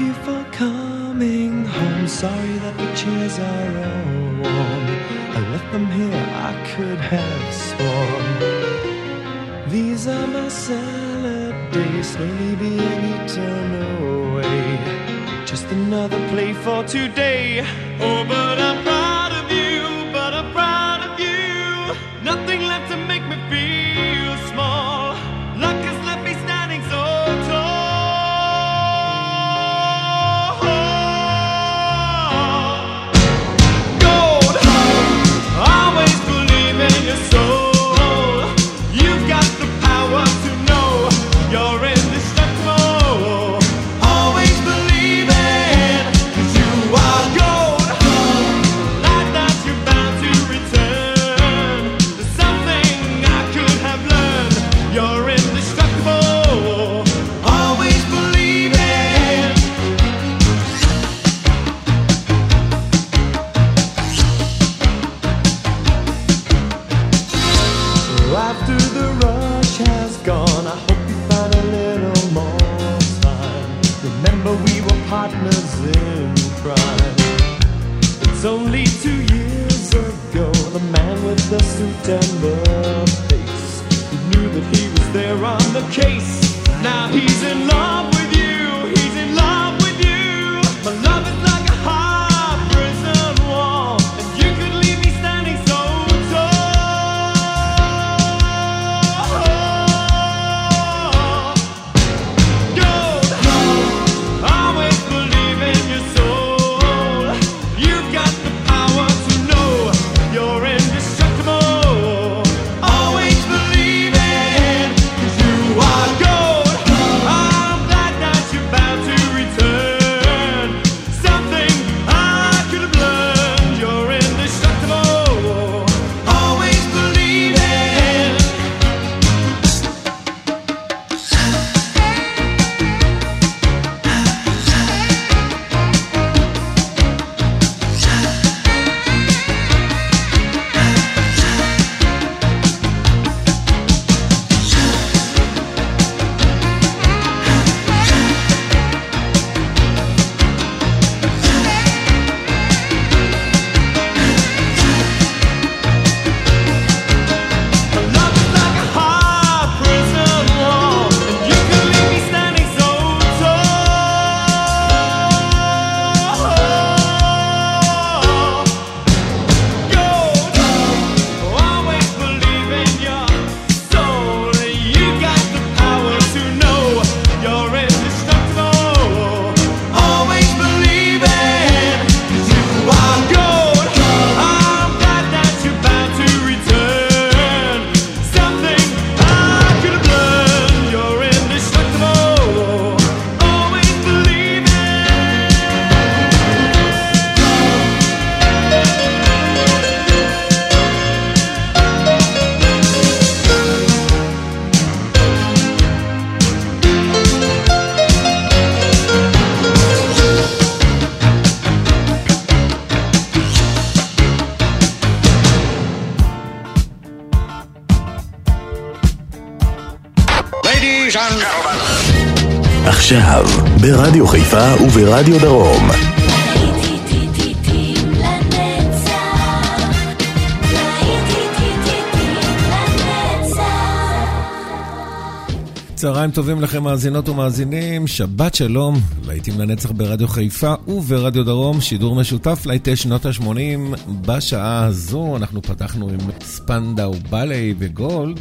you for coming home. Sorry that the chairs are all warm. I left them here, I could have sworn. These are my salad days, slowly being eaten away. Just another play for today. Oh, but I'm. עכשיו, ברדיו חיפה וברדיו דרום. צהריים טובים לכם מאזינות ומאזינים, שבת שלום, להיטים לנצח ברדיו חיפה וברדיו דרום, שידור משותף להיטי שנות ה-80. בשעה הזו אנחנו פתחנו עם ספנדאו בלעי וגולד,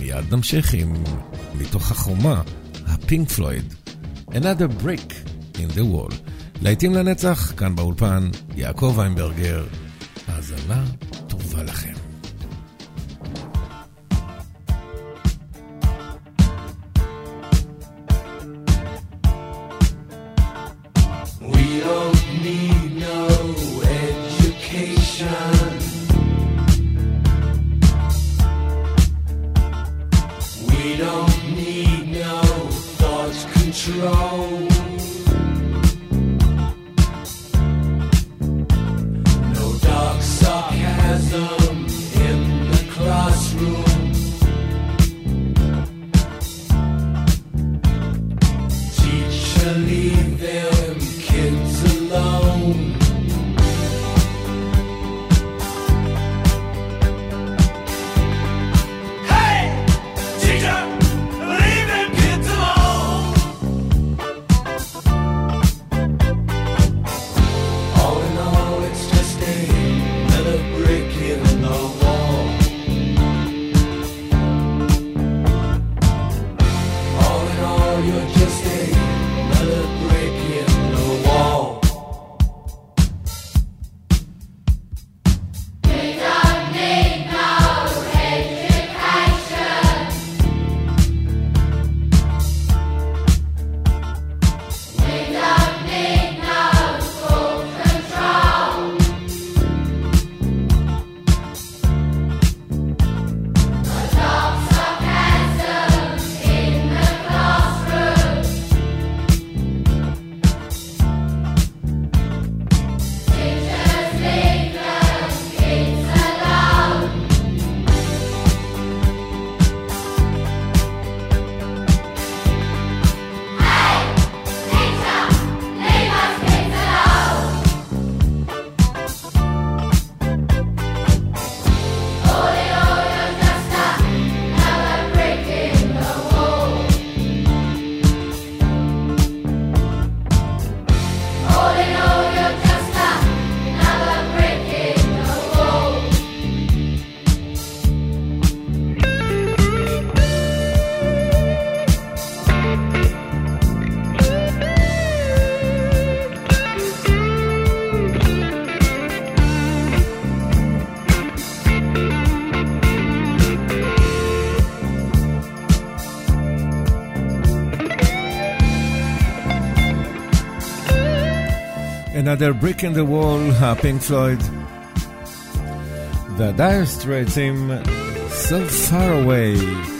מיד נמשיך עם מתוך החומה, הפינק פלויד. Another brick in the Wall. להיטים לנצח, כאן באולפן, יעקב איינברגר. האזנה טובה לכם. control. another brick in the wall, Pink Floyd. The Dire Straits team, so far away.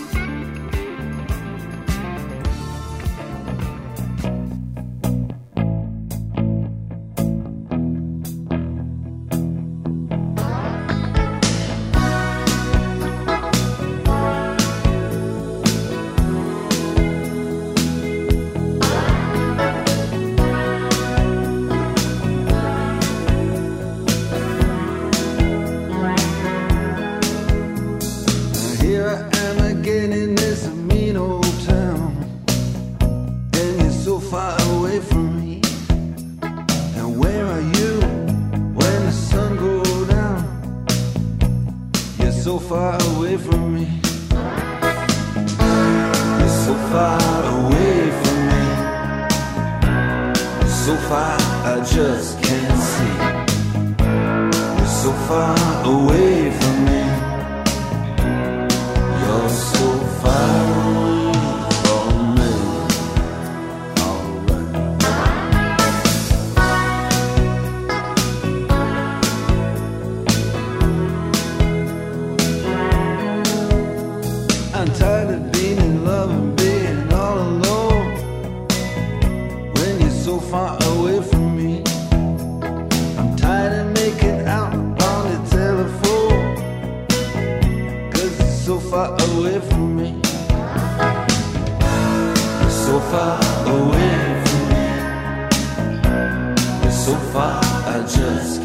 I'm tired of being in love and being all alone. When you're so far away from me, I'm tired of making out on the telephone. Cause you're so far away from me. You're so far away from me. You're so far, I just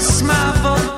smile for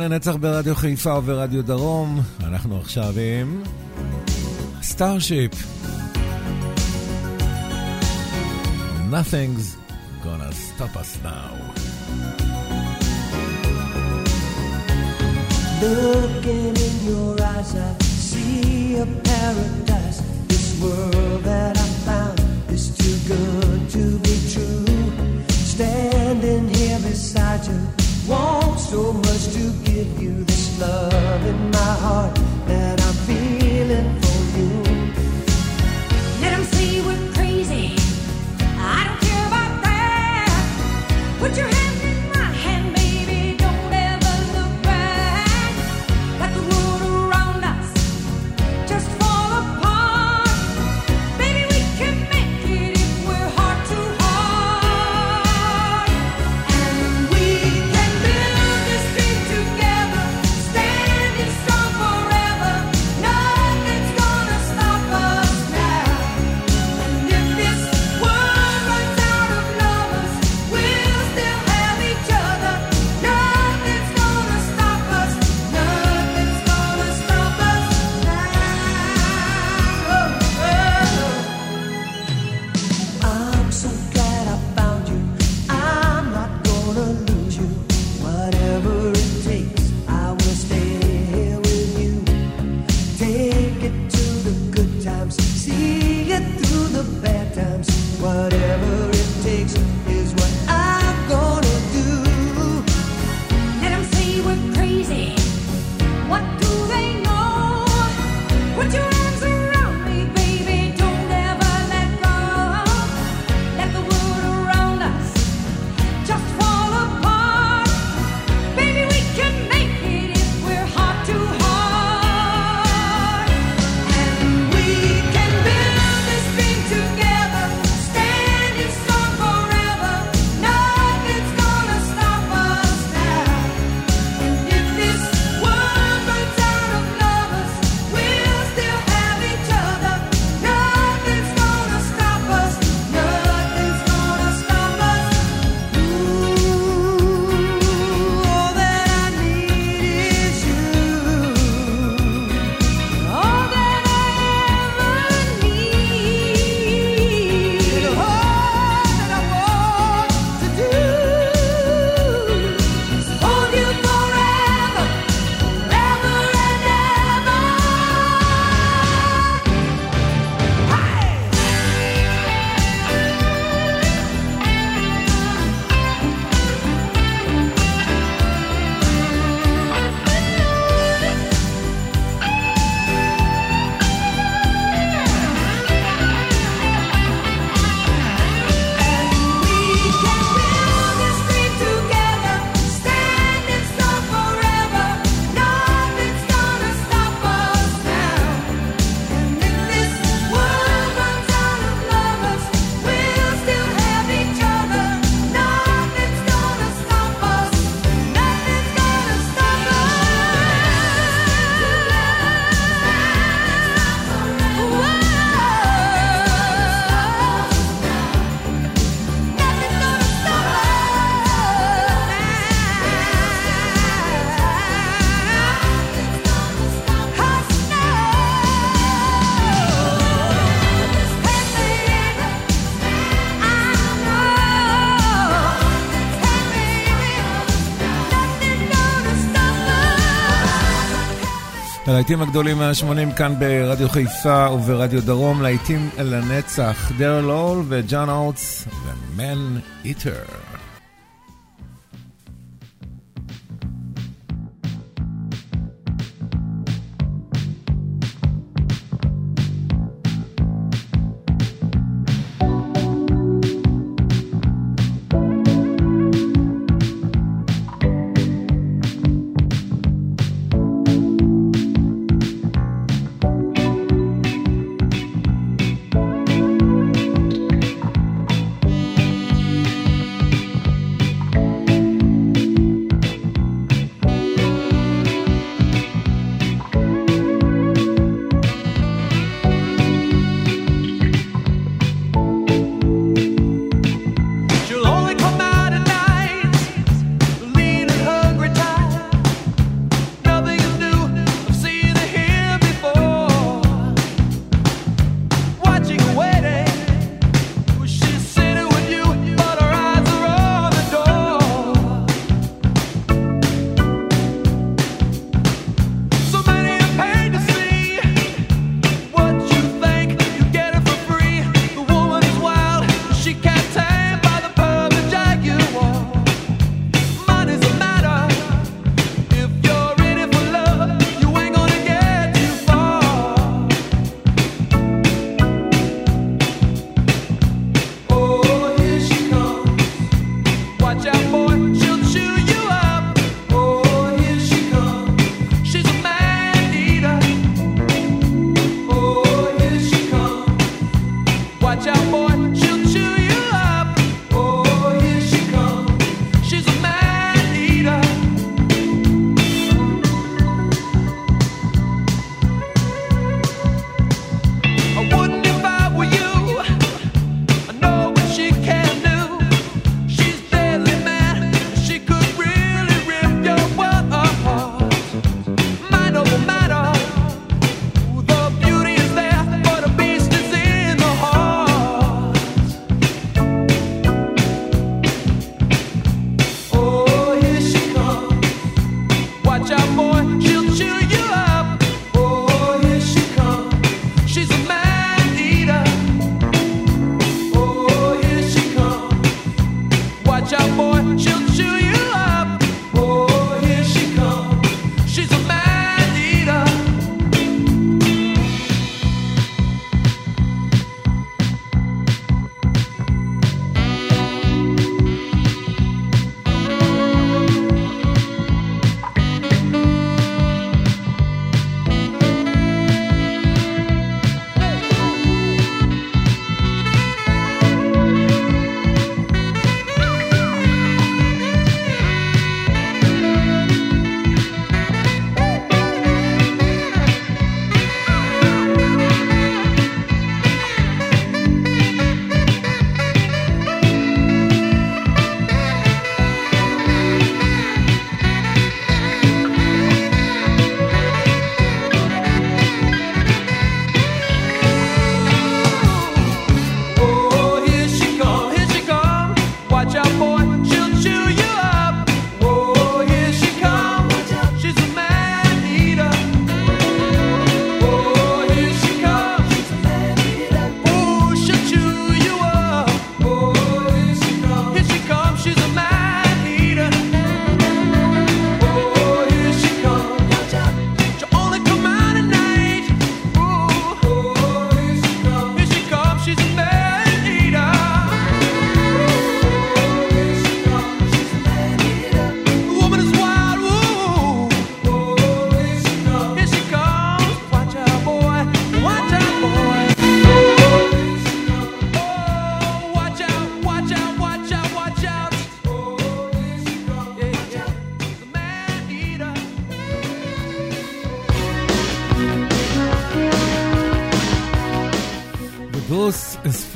לנצח ברדיו חיפה וברדיו דרום. אנחנו עכשיו עם סטארשיפ. Nothing's gonna stop us now. Looking in your eyes, I see a paradise. This world that I found is too good to be true. Standing here beside. want so much to give you this love in my heart that I'm feeling for. הלהיטים הגדולים מה-80 כאן ברדיו חיפה וברדיו דרום, להיטים לנצח, דרל אול וג'ון אוטס, The Man Eater.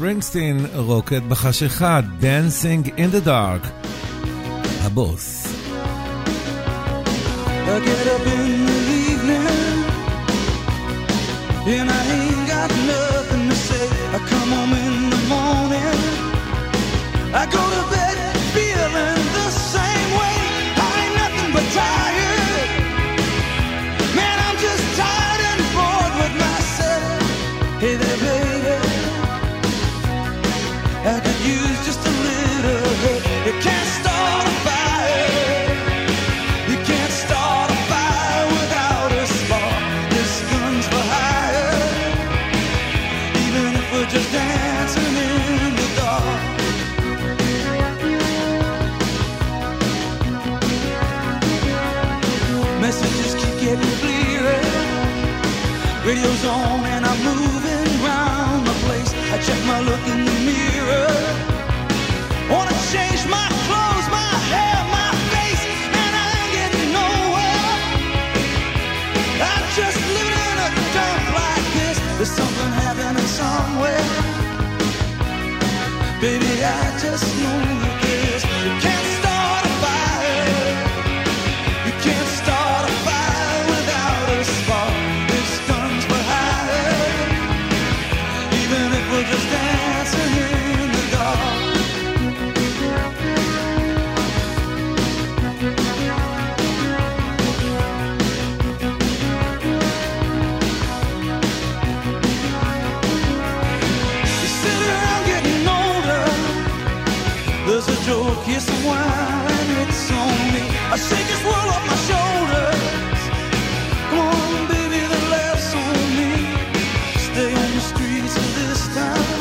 ספרינגסטין, רוקד בחשיכה, Dancing in the Dark, הבוס. The and I ain't got nothing. There's a joke, kiss of wine, it's on me. I shake this world off my shoulders. Come on, baby, the laughs on me. Stay on the streets of this town,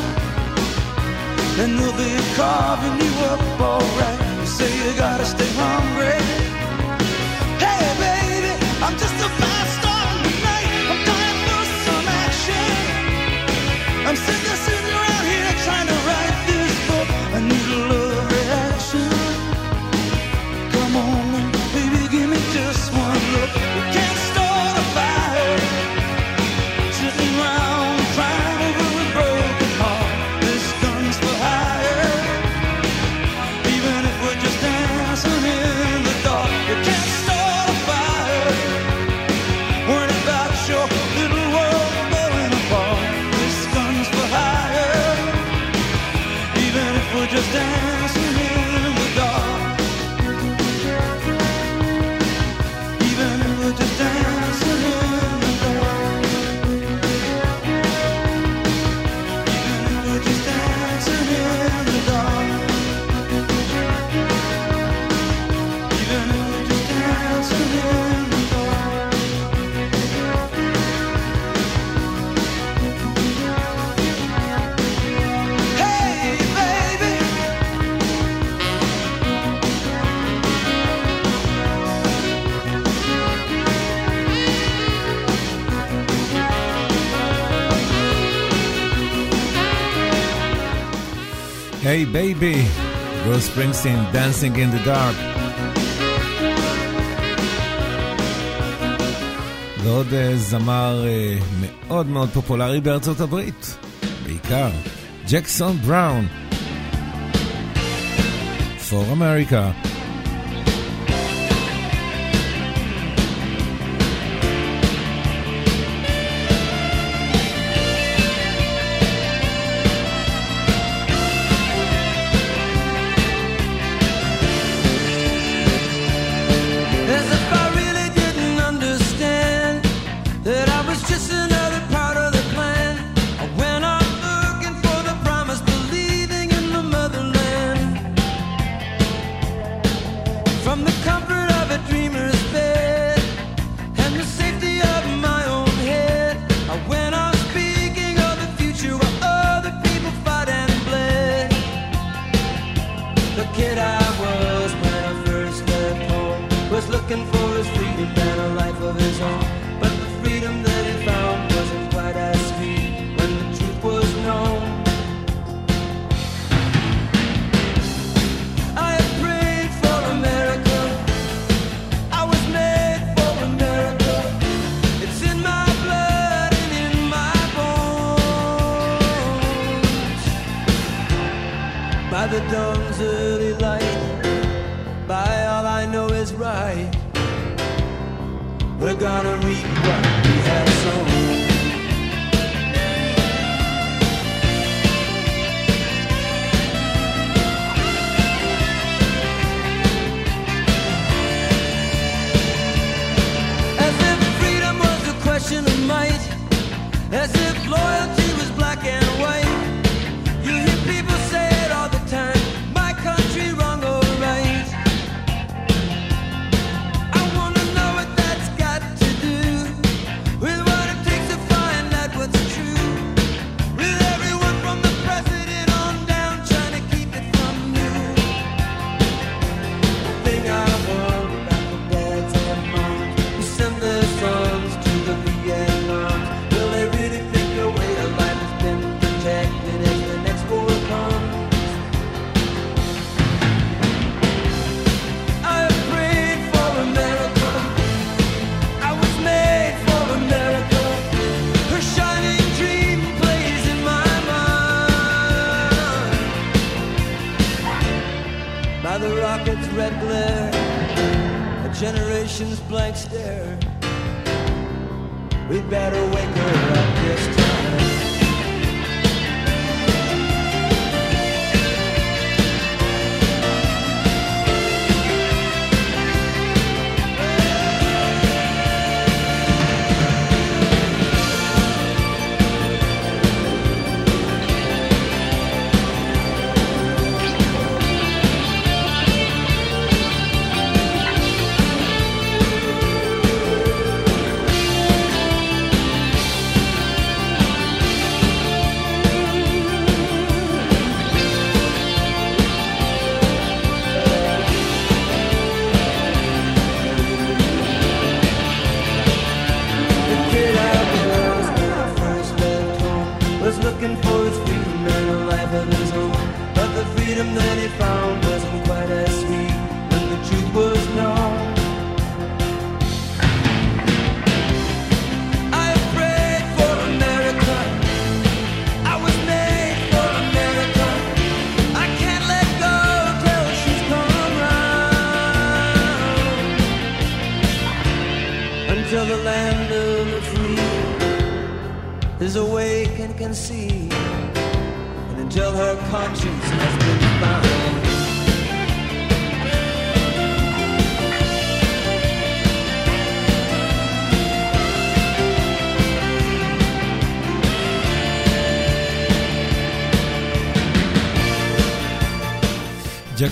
and they'll be carving you up alright. You say you gotta stay hungry. Hey, baby, I'm just a bastard. Hey Baby, Bruce Springsteen, Dancing in the Dark. ועוד זמר מאוד מאוד פופולרי בארצות הברית, בעיקר ג'קסון בראון, For America.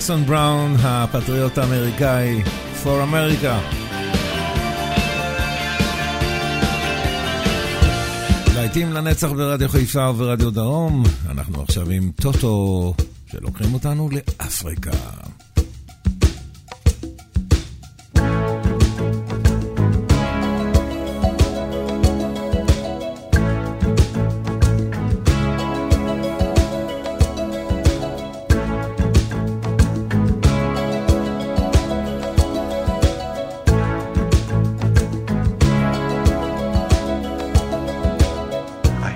ג'קסון בראון, הפטריוט האמריקאי, For America. להיטים לנצח ברדיו חיפה וברדיו דרום, אנחנו עכשיו עם טוטו, שלוקחים אותנו לאפריקה.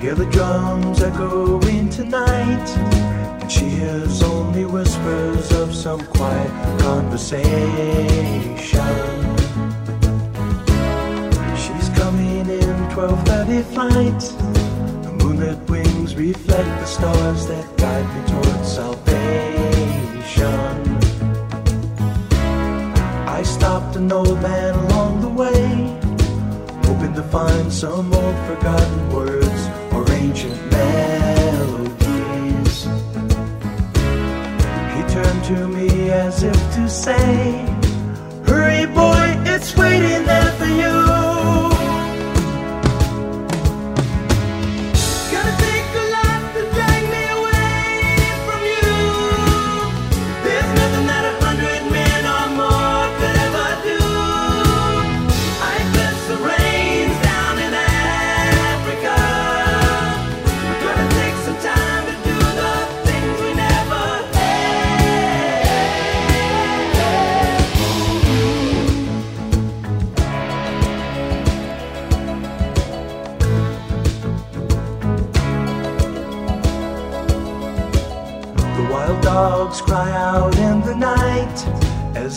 hear the drums echoing tonight, and she hears only whispers of some quiet conversation. She's coming in 12:30 flight. The moonlit wings reflect the stars that guide me towards salvation. I stopped an old man along the way, hoping to find some old forgotten words. to me as if to say, Hurry, boy, it's waiting there for you.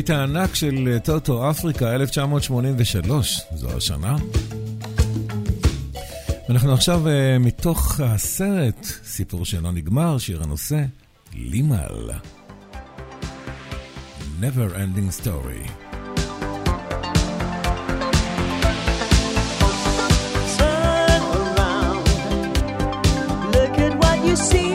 הלהיט הענק של אה, טוטו אפריקה 1983, זו השנה. אנחנו עכשיו אה, מתוך הסרט, סיפור שלא נגמר, שיר הנושא, לימל. Never Ending Story. Turn around, look at what you see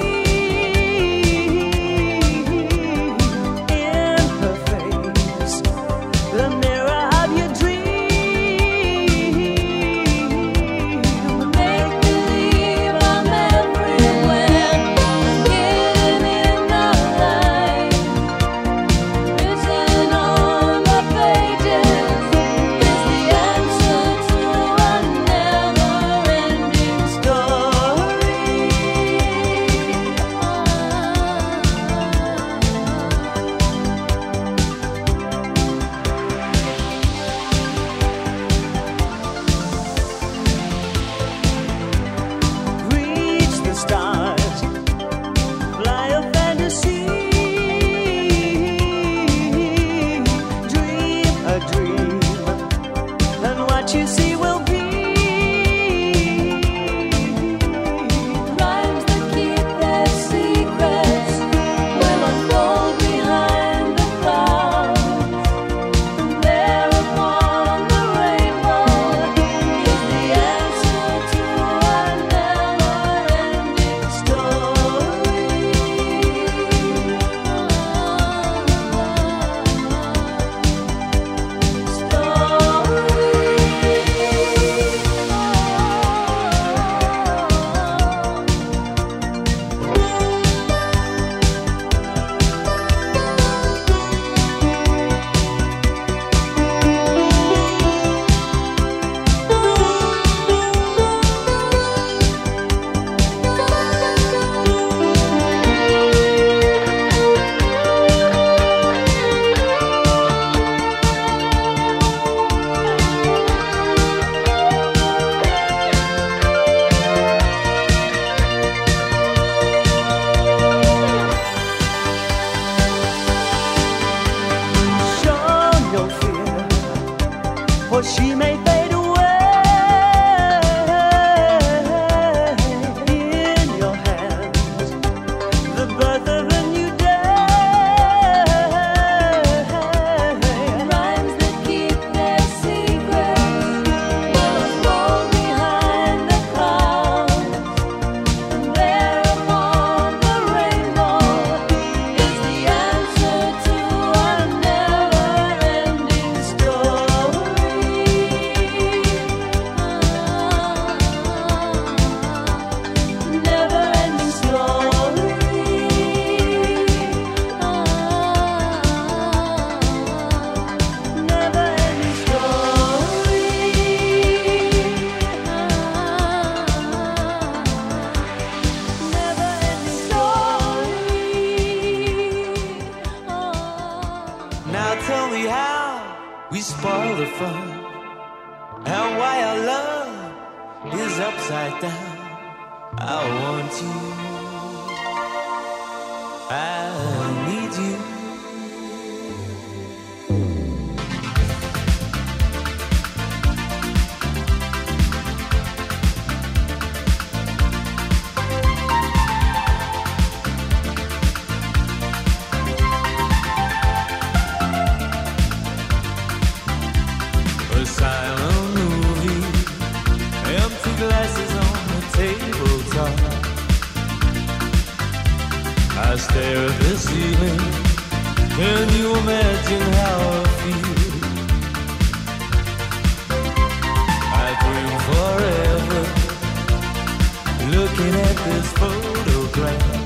looking at this photograph.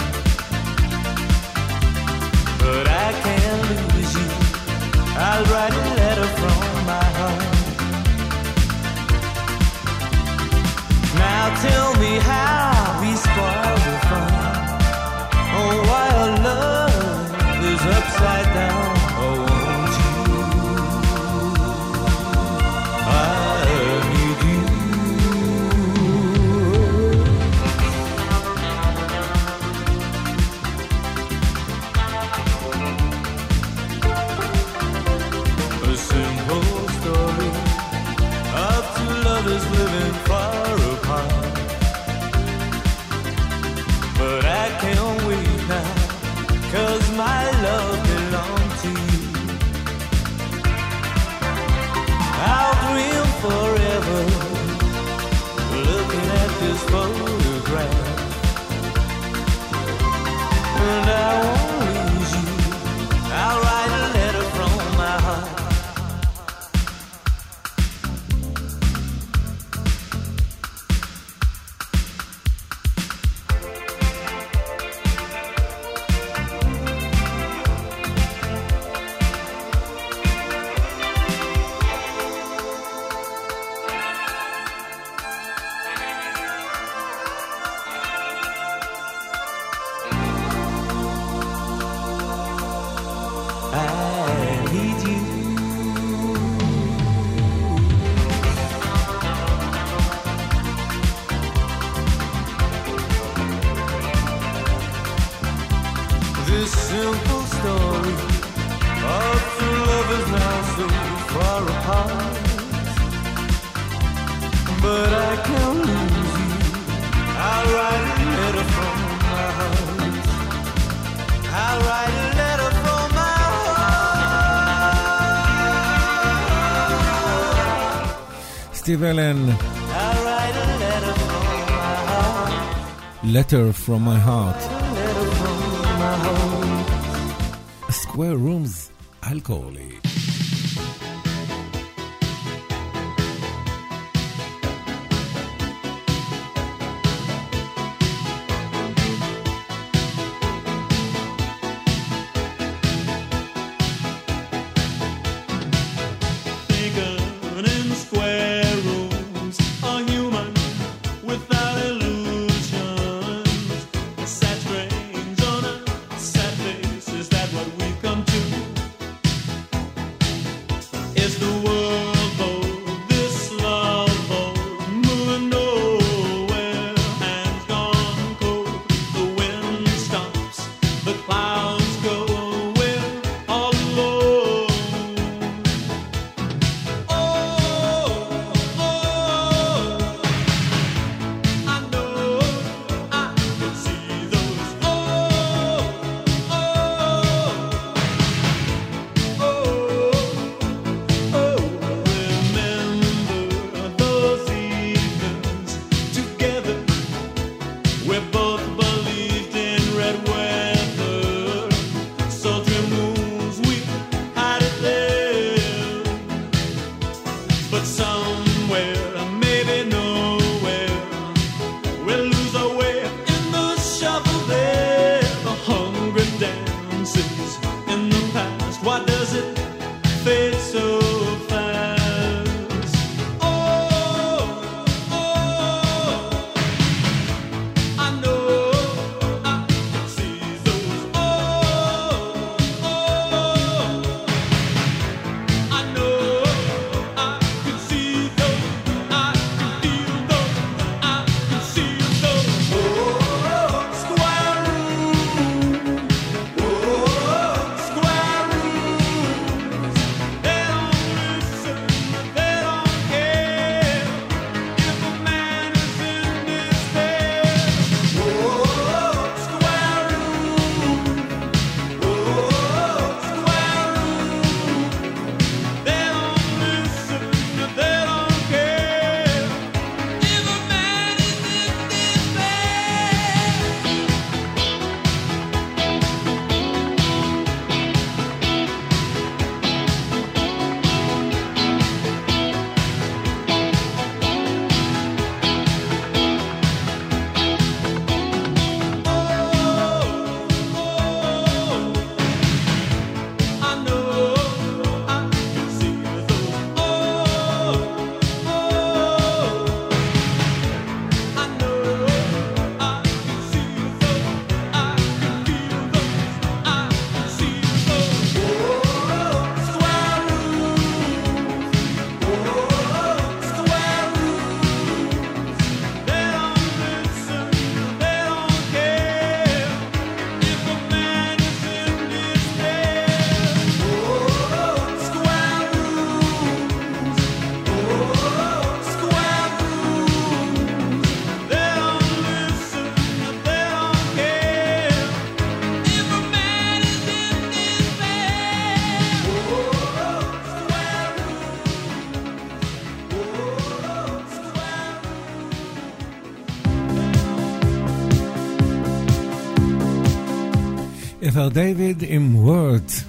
But I can't lose you. I'll write a letter from my heart. Now tell me how. simple story of two lovers now so far apart. But I can lose you. I'll write a letter from my heart. I'll write a letter Allen. Letter from my heart. Square Rooms, Al Corley. David עם words.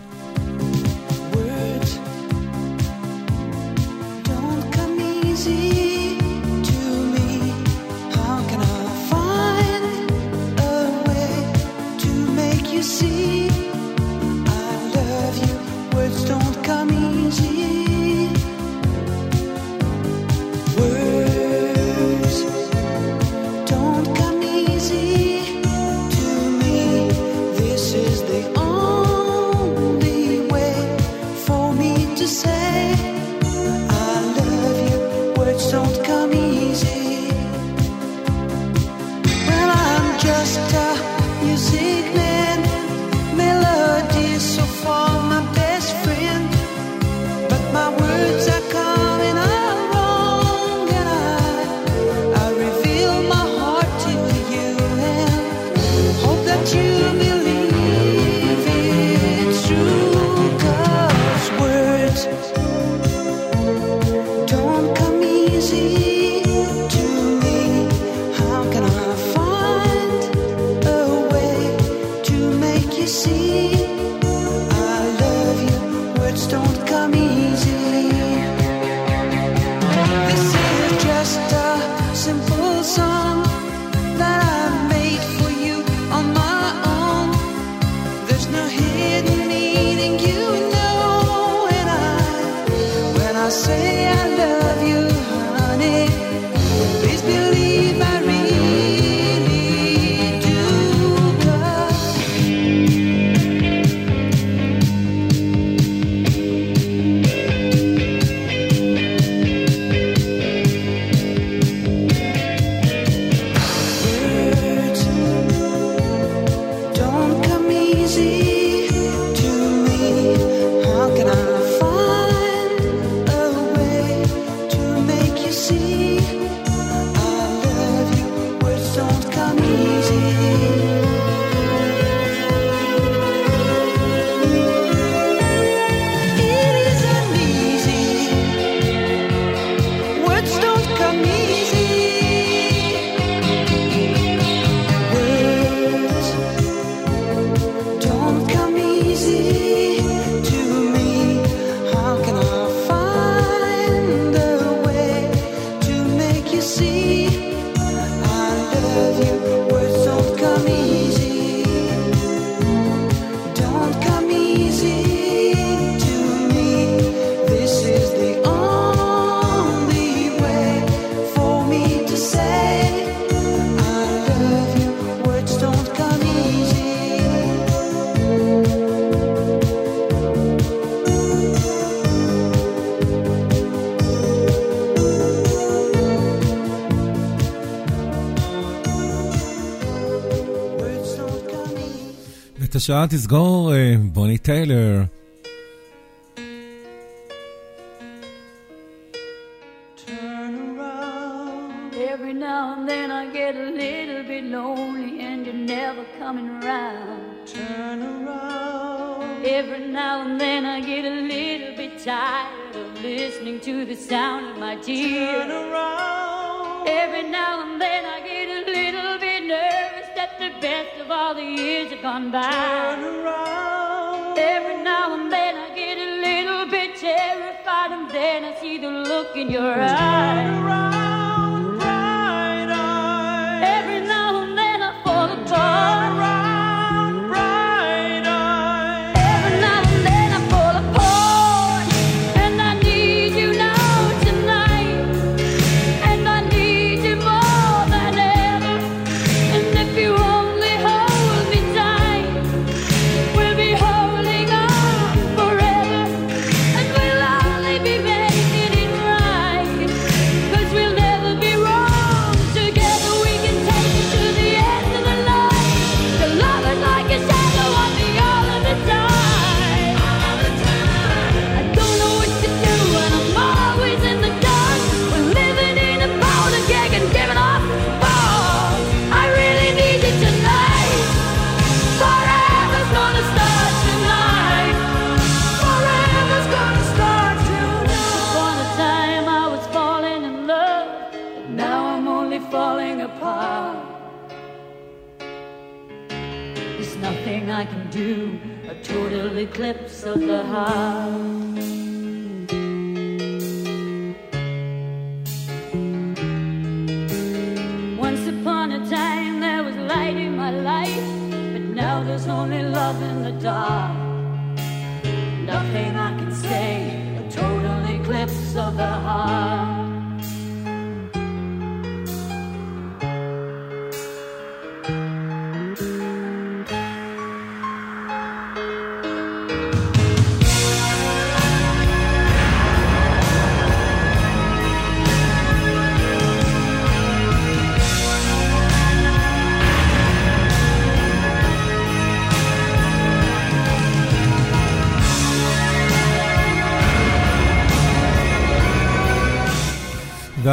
השעה תסגור בוני טיילר. Every the in your eyes.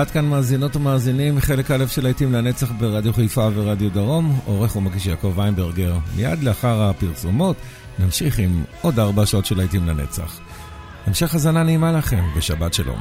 עד כאן מאזינות ומאזינים, חלק א' של להיטים לנצח ברדיו חיפה ורדיו דרום, עורך ומגיש יעקב ויינברגר. מיד לאחר הפרסומות נמשיך עם עוד ארבע שעות של להיטים לנצח. המשך הזנה נעימה לכם, ושבת שלום.